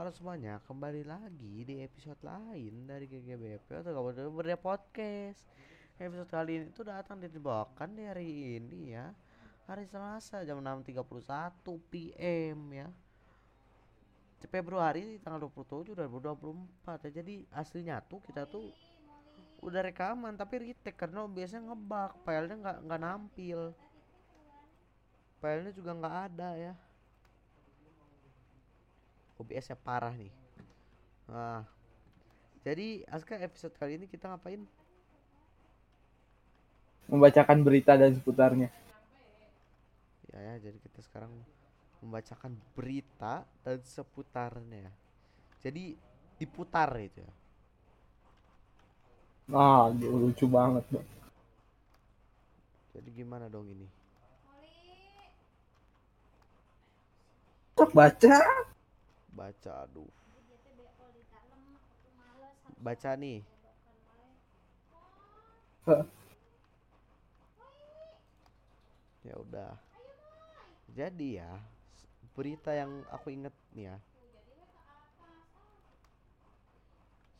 Halo semuanya, kembali lagi di episode lain dari GGBP atau kabar Berbeda Podcast. Episode kali ini tuh datang dibawakan di hari ini ya. Hari Selasa jam 6.31 PM ya. Februari tanggal 27 2024 ya. Jadi aslinya tuh kita tuh udah rekaman tapi retake karena biasanya ngebug filenya nggak nggak nampil filenya juga nggak ada ya OBS nya parah nih. Nah jadi Aska episode kali ini kita ngapain? Membacakan berita dan seputarnya. Ya ya jadi kita sekarang membacakan berita dan seputarnya. Jadi diputar itu ya. Ah lucu banget bang. Jadi gimana dong ini? Baca baca aduh. Baca nih. Ya udah. Jadi ya berita yang aku inget nih ya.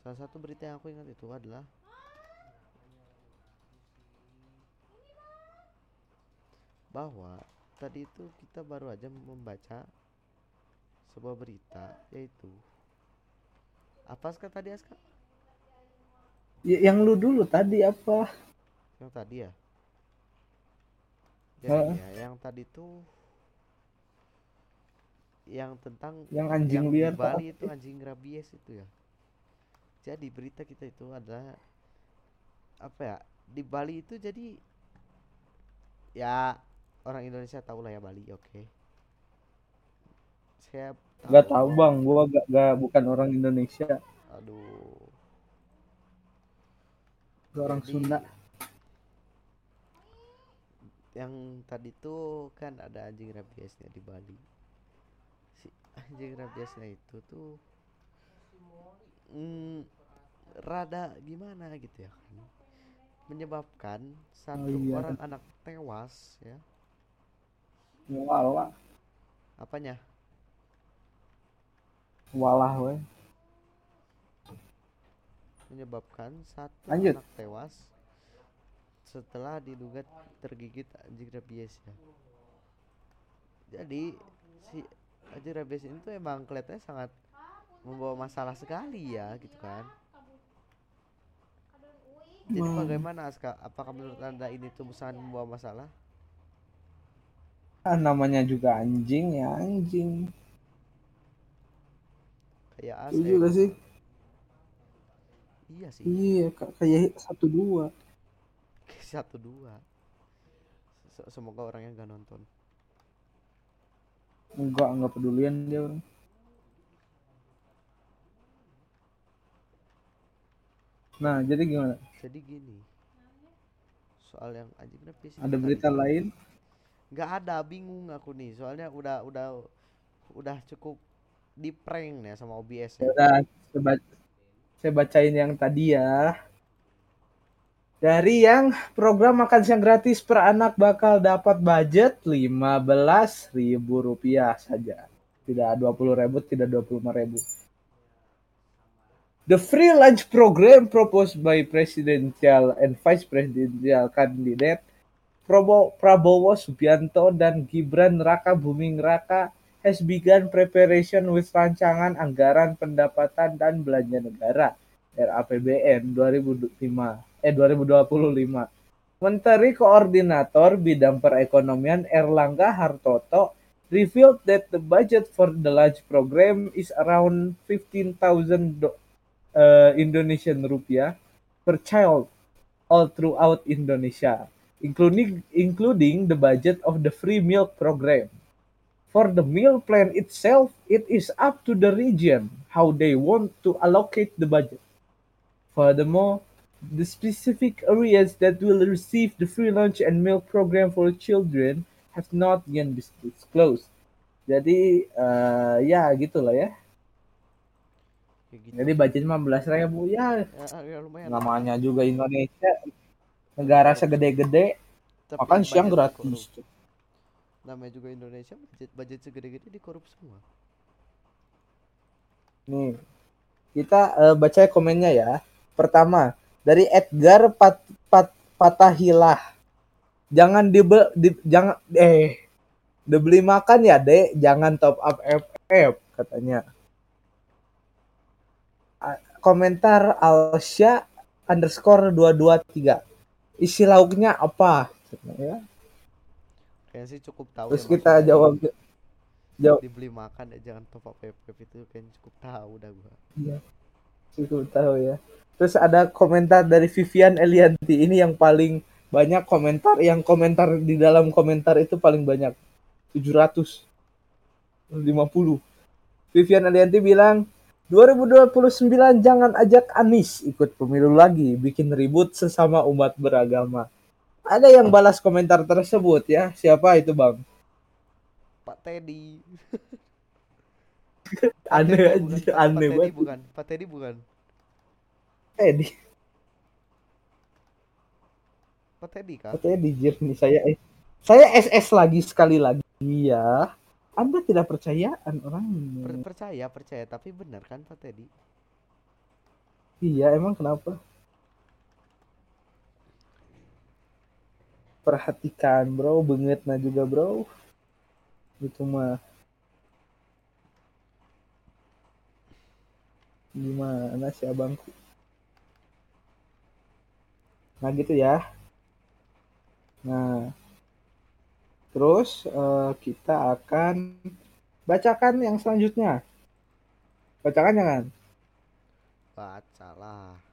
Salah satu berita yang aku ingat itu adalah bahwa tadi itu kita baru aja membaca sebuah berita yaitu apa Aska tadi Aska Y- yang lu dulu tadi apa? Yang tadi ya? Jadi ya yang tadi tuh yang tentang yang anjing yang liar Bali itu anjing rabies itu ya. Jadi berita kita itu adalah apa ya di Bali itu jadi ya orang Indonesia tahu lah ya Bali oke saya Gak tahu bang. Gua gak, gak bukan orang Indonesia. Aduh. Gua orang Jadi, Sunda. Yang tadi tuh kan ada anjing rabiesnya di Bali. Si anjing rabiesnya itu tuh mm, rada gimana gitu ya kan? Menyebabkan satu iya. orang anak tewas ya. Walah apanya walah we menyebabkan satu Lanjut. anak tewas setelah diduga tergigit anjing rabies ya. Jadi si anjing rabies ini tuh emang kelihatannya sangat membawa masalah sekali ya gitu kan. Jadi Hmm. bagaimana Aska? Apakah menurut anda ini tuh sangat membawa masalah? Ah, namanya juga anjing ya anjing kayak Setuju Asep gak sih? Iya sih. Iya ka- kayak satu dua. Satu dua. Se- semoga orangnya gak nonton. Enggak enggak pedulian dia orang. Nah jadi gimana? Jadi gini. Soal yang anjing ini ada berita lain? Nggak ada bingung aku nih. Soalnya udah udah udah cukup di prank ya sama OBS ya. Udah saya, saya bacain yang tadi ya. Dari yang program makan siang gratis per anak bakal dapat budget Rp15.000 rupiah saja. Tidak 20.000, tidak 25.000. The free lunch program proposed by presidential and vice presidential candidate Prabowo Subianto dan Gibran Raka Buming Raka has begun preparation with rancangan anggaran pendapatan dan belanja negara RAPBN 2005 eh 2025. Menteri Koordinator Bidang Perekonomian Erlangga Hartoto revealed that the budget for the lunch program is around 15,000 do- uh, Indonesian rupiah per child all throughout Indonesia, including including the budget of the free milk program. For the meal plan itself, it is up to the region how they want to allocate the budget. Furthermore, the specific areas that will receive the free lunch and milk program for children have not yet dis- disclosed. Jadi eh, ya gitulah ya. Kayak gitu. Jadi budget 15 ribu ya ya, ya lumayan. namanya juga Indonesia negara segede-gede makan siang gratis. dikorup. Namanya juga Indonesia budget budget segede-gede dikorup semua. Nih, kita eh, baca komennya ya. Pertama, dari Edgar Pat, Pat, Patahilah. Jangan dibe, di, jangan eh dibeli makan ya, Dek. Jangan top up FF katanya. Komentar Alsya underscore 223. Isi lauknya apa? Ya. Kayaknya sih cukup tahu Terus ya kita jawab jawab dibeli makan ya jangan top up FF itu kayaknya cukup tahu dah gua. cukup tahu ya. Terus ada komentar dari Vivian Elianti. Ini yang paling banyak komentar. Yang komentar di dalam komentar itu paling banyak. 750. Vivian Elianti bilang, 2029 jangan ajak Anis ikut pemilu lagi. Bikin ribut sesama umat beragama. Ada yang balas komentar tersebut ya. Siapa itu bang? Pak Teddy. Aneh aja. Pak- Aneh Pak Teddy banget. bukan. Pak Teddy bukan. Di, Pak Teddy kan? katanya di Jir nih saya eh, saya SS lagi sekali lagi ya. Anda tidak percayaan orang Per- percaya, percaya, tapi benar kan Pak Teddy? Iya, emang kenapa? Perhatikan, bro, banget nah juga, bro. Itu mah gimana sih abangku? Nah, gitu ya. Nah, terus eh, kita akan bacakan yang selanjutnya. Bacakan jangan. Bacalah.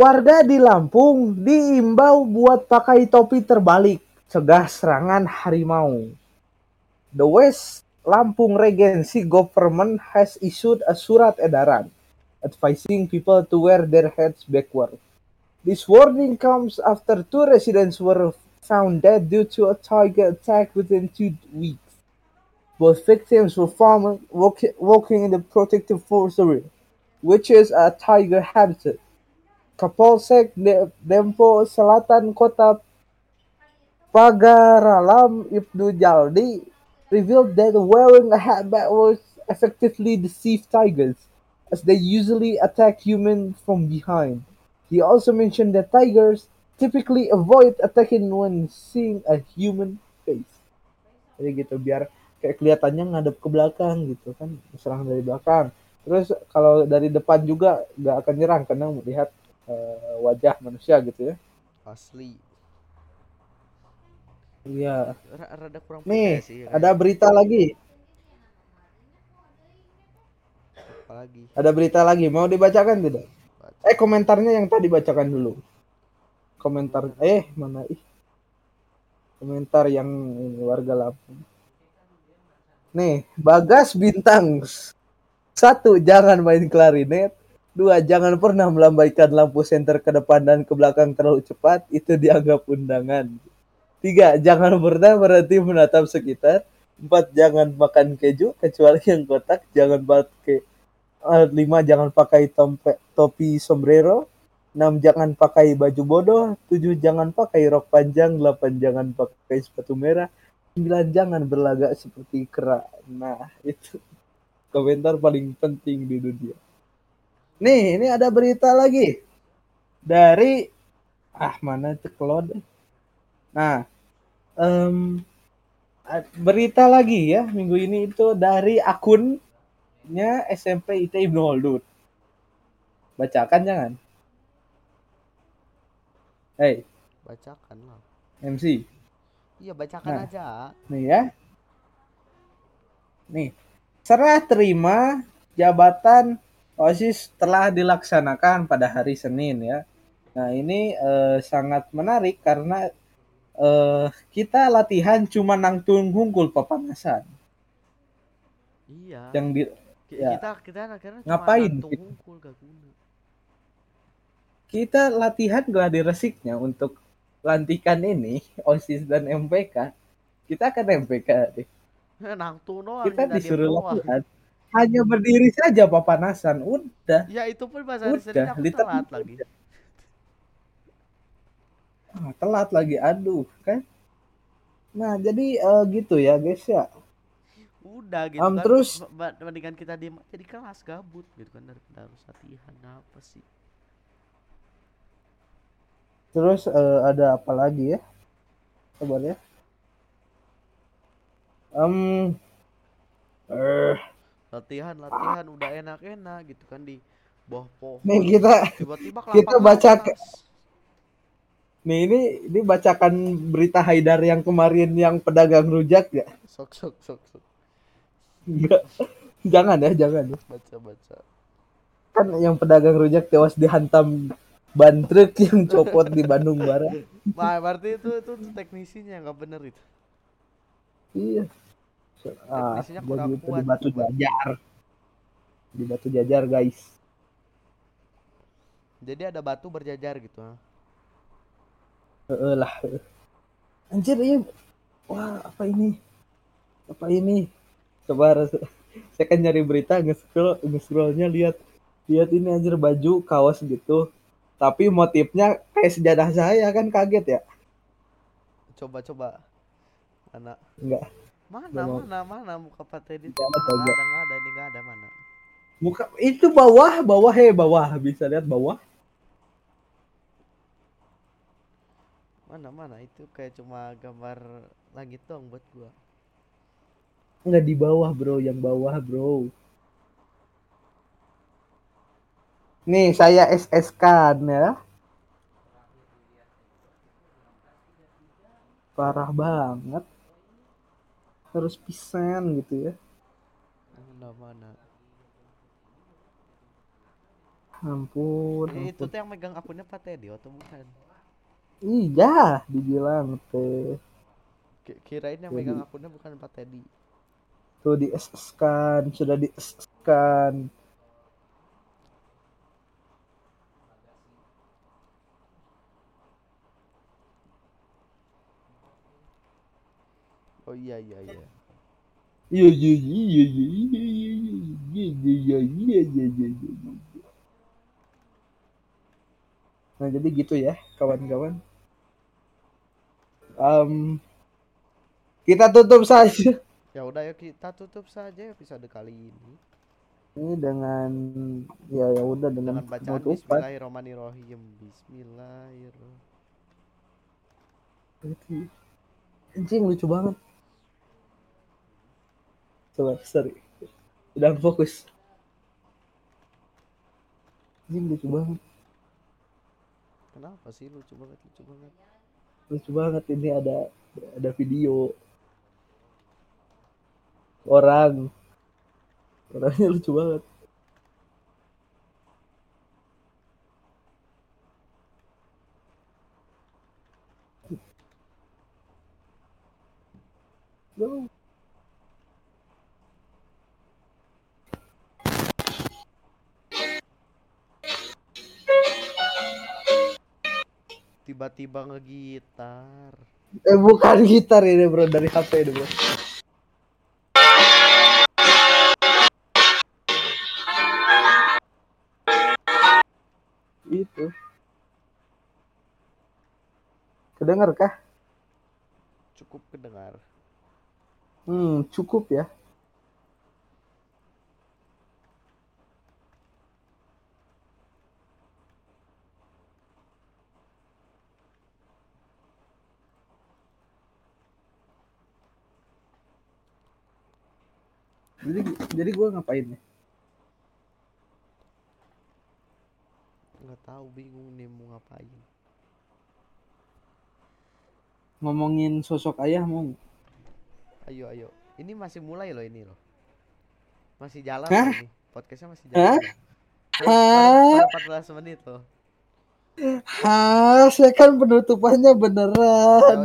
Warga di Lampung diimbau buat pakai topi terbalik, cegah serangan harimau. The West Lampung Regency government has issued a surat edaran advising people to wear their heads backward. This warning comes after two residents were found dead due to a tiger attack within two weeks. Both victims were found walk- walking in the protective forest area, which is a tiger habitat. Kapolsek De- Dempo Selatan Kota Pagaralam Ibnu Jaldi revealed that wearing a hat backwards effectively deceive tigers, as they usually attack humans from behind. He also mentioned that tigers typically avoid attacking when seeing a human face. Jadi gitu biar kayak kelihatannya ngadep ke belakang gitu kan, serang dari belakang. Terus kalau dari depan juga nggak akan nyerang karena melihat eh, wajah manusia gitu ya. Asli. Iya. R- rada kurang Nih, sih. ya ada berita lagi. Apa lagi? Ada berita lagi. Mau dibacakan tidak? Baca. Eh, komentarnya yang tadi bacakan dulu. Komentar eh mana ih. Komentar yang ini, warga Lampung. Nih, Bagas Bintang. Satu, jangan main klarinet. Dua, jangan pernah melambaikan lampu senter ke depan dan ke belakang terlalu cepat. Itu dianggap undangan. Tiga, jangan pernah berhenti menatap sekitar. Empat, jangan makan keju kecuali yang kotak. Jangan pakai lima jangan pakai tompe, topi sombrero. Enam jangan pakai baju bodoh. Tujuh jangan pakai rok panjang. Delapan jangan pakai sepatu merah. Sembilan jangan berlagak seperti kera. Nah itu komentar paling penting di dunia. Nih ini ada berita lagi dari ah mana ceklod. Nah em, a- berita lagi ya minggu ini itu dari akunnya SMP IT Ibnu Khaldun. Bacakan jangan. Hey Bacakan lah. MC. Iya, bacakan Nah. aja. Nih ya. Nih. Serah terima jabatan OSIS telah dilaksanakan pada hari Senin ya. Nah, ini eh, sangat menarik karena eh, kita latihan cuma nangtung hungkul papanasan. Iya. Yang di ya. Kita kita akhirnya Ngapain hungkul gak guna. kita latihan gladi resiknya untuk lantikan ini OSIS dan MPK. Kita akan MPK deh. Nangtung doang Kita kita disuruh doang. Hanya berdiri saja papanasan. Udah. Ya itu pun Senin Udah, aku telat lagi. Ah, telat lagi aduh kan nah jadi eh, gitu ya guys ya udah gitu Um, kan terus- bandingkan kita diem aja di kelas gabut gitu kan daripada harus latihan apa sih Terus eh, ada apa lagi ya? Sabar ya. Em eh, latihan latihan udah enak-enak gitu kan di bawah pohon nih kita tiba-tiba kita baca nih ini ini bacakan berita Haidar yang kemarin yang pedagang rujak ya. sok sok sok sok Enggak. Jangan ya, jangan ya. baca baca Kan yang pedagang rujak tewas dihantam ban truk yang copot di Bandung Barat. Wah, berarti itu itu teknisinya nggak bener itu Iya. Jadi kurang itu kuat di Batu. Jajar. Di Batu Jajar, guys. jadi ada batu berjajar gitu? Heeh lah. Anjir iya. Wah, apa ini? Apa ini? Sabar. Saya kan nyari berita nge-scroll, nge-scrollnya lihat lihat ini anjir baju kaos gitu. Tapi motifnya kayak sejadah saya kan kaget ya. coba coba mana Enggak. Mana mana mana muka Pak Teddy Nggak mana ada, nggak ada ini nggak ada mana Muka itu bawah, bawah he, bawah. Bisa lihat bawah. mana mana itu kayak cuma gambar langit dong buat gua Enggak di bawah, Bro, yang bawah, Bro. Nih, saya SS kan ya. Parah banget. Harus pisan gitu ya. mana mana Ampun. Eh, itu tuh yang megang akunnya Pak Teddy atau bukan Iya, dibilang teh. Ki- kirain yang Jadi- megang akunnya bukan Pak Teddy Tuh di SS kan, sudah di SS kan. Oh iya iya iya Iya iya iya iya iya iya iya iya iya iya iya iya. Nah jadi gitu ya kawan-kawan. Em, kita tutup saja ya udah yuk kita tutup saja episode kali ini ini dengan ya ya udah dengan dengan bacaan. Bismillahirrahmanirrahim Bismillahirrahmanirrahim Anjing lucu banget. Coba sorry. Udah fokus. Anjing lucu banget. kenapa sih lucu banget lucu banget lucu banget ini ada ada video orang orangnya lucu banget No. Tiba-tiba ngegitar Eh bukan gitar ini bro dari HP ini bro. Itu. Kedengar kah? cukup kedengar Hmm, cukup ya. Jadi jadi gue ngapain ya? nggak tahu bingung nih mau ngapain Ngomongin sosok ayah mau. ayo ayo ini masih mulai loh ini loh masih jalan Hah? ini podcastnya masih Hah? jalan. Baru- baru 14 menit loh Hah, saya kan penutupannya beneran.